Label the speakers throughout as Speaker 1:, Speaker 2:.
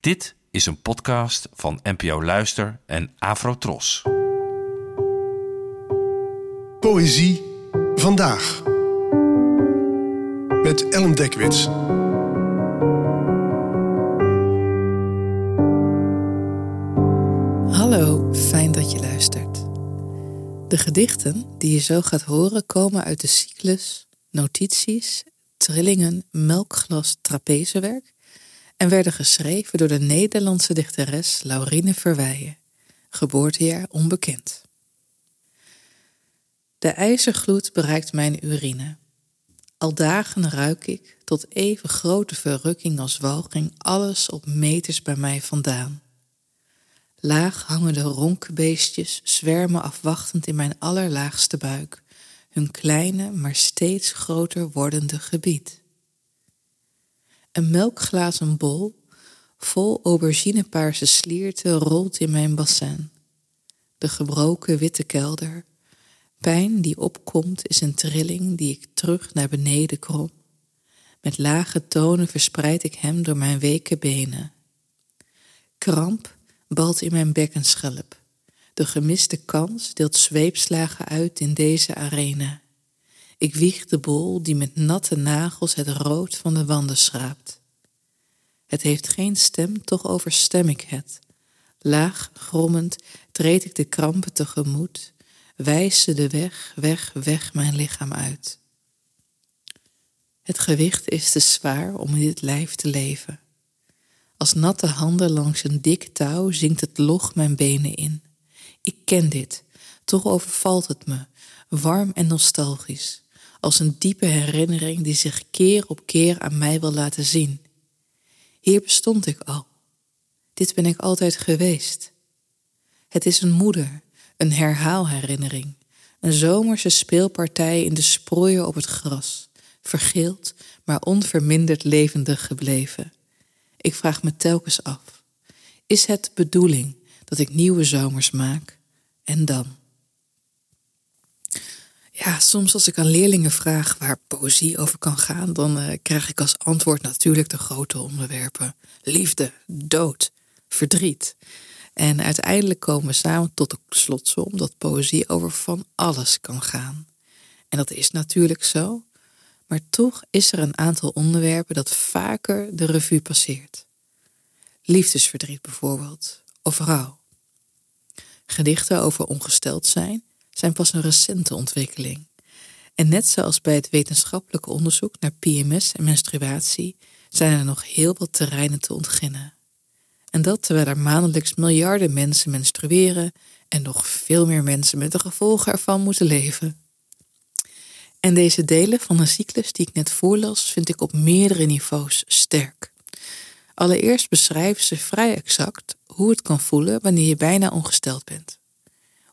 Speaker 1: Dit is een podcast van NPO Luister en Afrotros.
Speaker 2: Poëzie vandaag. Met Ellen Dekwits.
Speaker 3: Hallo, fijn dat je luistert. De gedichten die je zo gaat horen komen uit de cyclus Notities, Trillingen, Melkglas, Trapezewerk en werden geschreven door de Nederlandse dichteres Laurine Verweijen, geboortejaar onbekend. De ijzergloed bereikt mijn urine. Al dagen ruik ik, tot even grote verrukking als walging, alles op meters bij mij vandaan. Laag hangende ronkbeestjes zwermen afwachtend in mijn allerlaagste buik, hun kleine, maar steeds groter wordende gebied. Een melkglazen bol, vol auberginepaarse slierte, rolt in mijn bassin. De gebroken witte kelder. Pijn die opkomt is een trilling die ik terug naar beneden krom. Met lage tonen verspreid ik hem door mijn weke benen. Kramp balt in mijn bekkenschelp. De gemiste kans deelt zweepslagen uit in deze arena. Ik wieg de bol die met natte nagels het rood van de wanden schraapt. Het heeft geen stem, toch overstem ik het. Laag, grommend, treed ik de krampen tegemoet, wijs ze de weg, weg, weg mijn lichaam uit. Het gewicht is te zwaar om in dit lijf te leven. Als natte handen langs een dik touw zinkt het log mijn benen in. Ik ken dit, toch overvalt het me, warm en nostalgisch, als een diepe herinnering die zich keer op keer aan mij wil laten zien. Hier bestond ik al. Dit ben ik altijd geweest. Het is een moeder, een herhaalherinnering, een zomerse speelpartij in de sproeien op het gras, vergeeld, maar onverminderd levendig gebleven. Ik vraag me telkens af: is het bedoeling dat ik nieuwe zomers maak en dan? Ja, soms als ik aan leerlingen vraag waar poëzie over kan gaan, dan uh, krijg ik als antwoord natuurlijk de grote onderwerpen: liefde, dood, verdriet. En uiteindelijk komen we samen tot de slotsom dat poëzie over van alles kan gaan. En dat is natuurlijk zo, maar toch is er een aantal onderwerpen dat vaker de revue passeert. Liefdesverdriet bijvoorbeeld, of rouw. Gedichten over ongesteld zijn zijn pas een recente ontwikkeling. En net zoals bij het wetenschappelijke onderzoek naar PMS en menstruatie zijn er nog heel wat terreinen te ontginnen. En dat terwijl er maandelijks miljarden mensen menstrueren en nog veel meer mensen met de gevolgen ervan moeten leven. En deze delen van een cyclus die ik net voorlas, vind ik op meerdere niveaus sterk. Allereerst beschrijven ze vrij exact hoe het kan voelen wanneer je bijna ongesteld bent.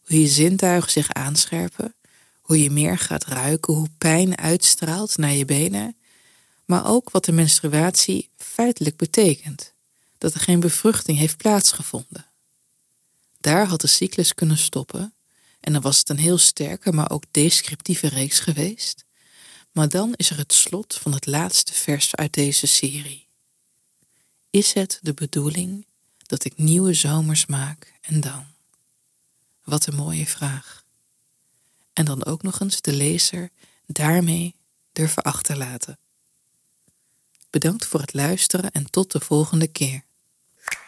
Speaker 3: Hoe je zintuigen zich aanscherpen, hoe je meer gaat ruiken, hoe pijn uitstraalt naar je benen, maar ook wat de menstruatie feitelijk betekent: dat er geen bevruchting heeft plaatsgevonden. Daar had de cyclus kunnen stoppen en dan was het een heel sterke, maar ook descriptieve reeks geweest. Maar dan is er het slot van het laatste vers uit deze serie. Is het de bedoeling dat ik nieuwe zomers maak en dan? Wat een mooie vraag. En dan ook nog eens de lezer daarmee durven achterlaten. Bedankt voor het luisteren en tot de volgende keer.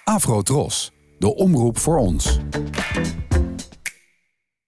Speaker 4: Afro Tros, de omroep voor ons.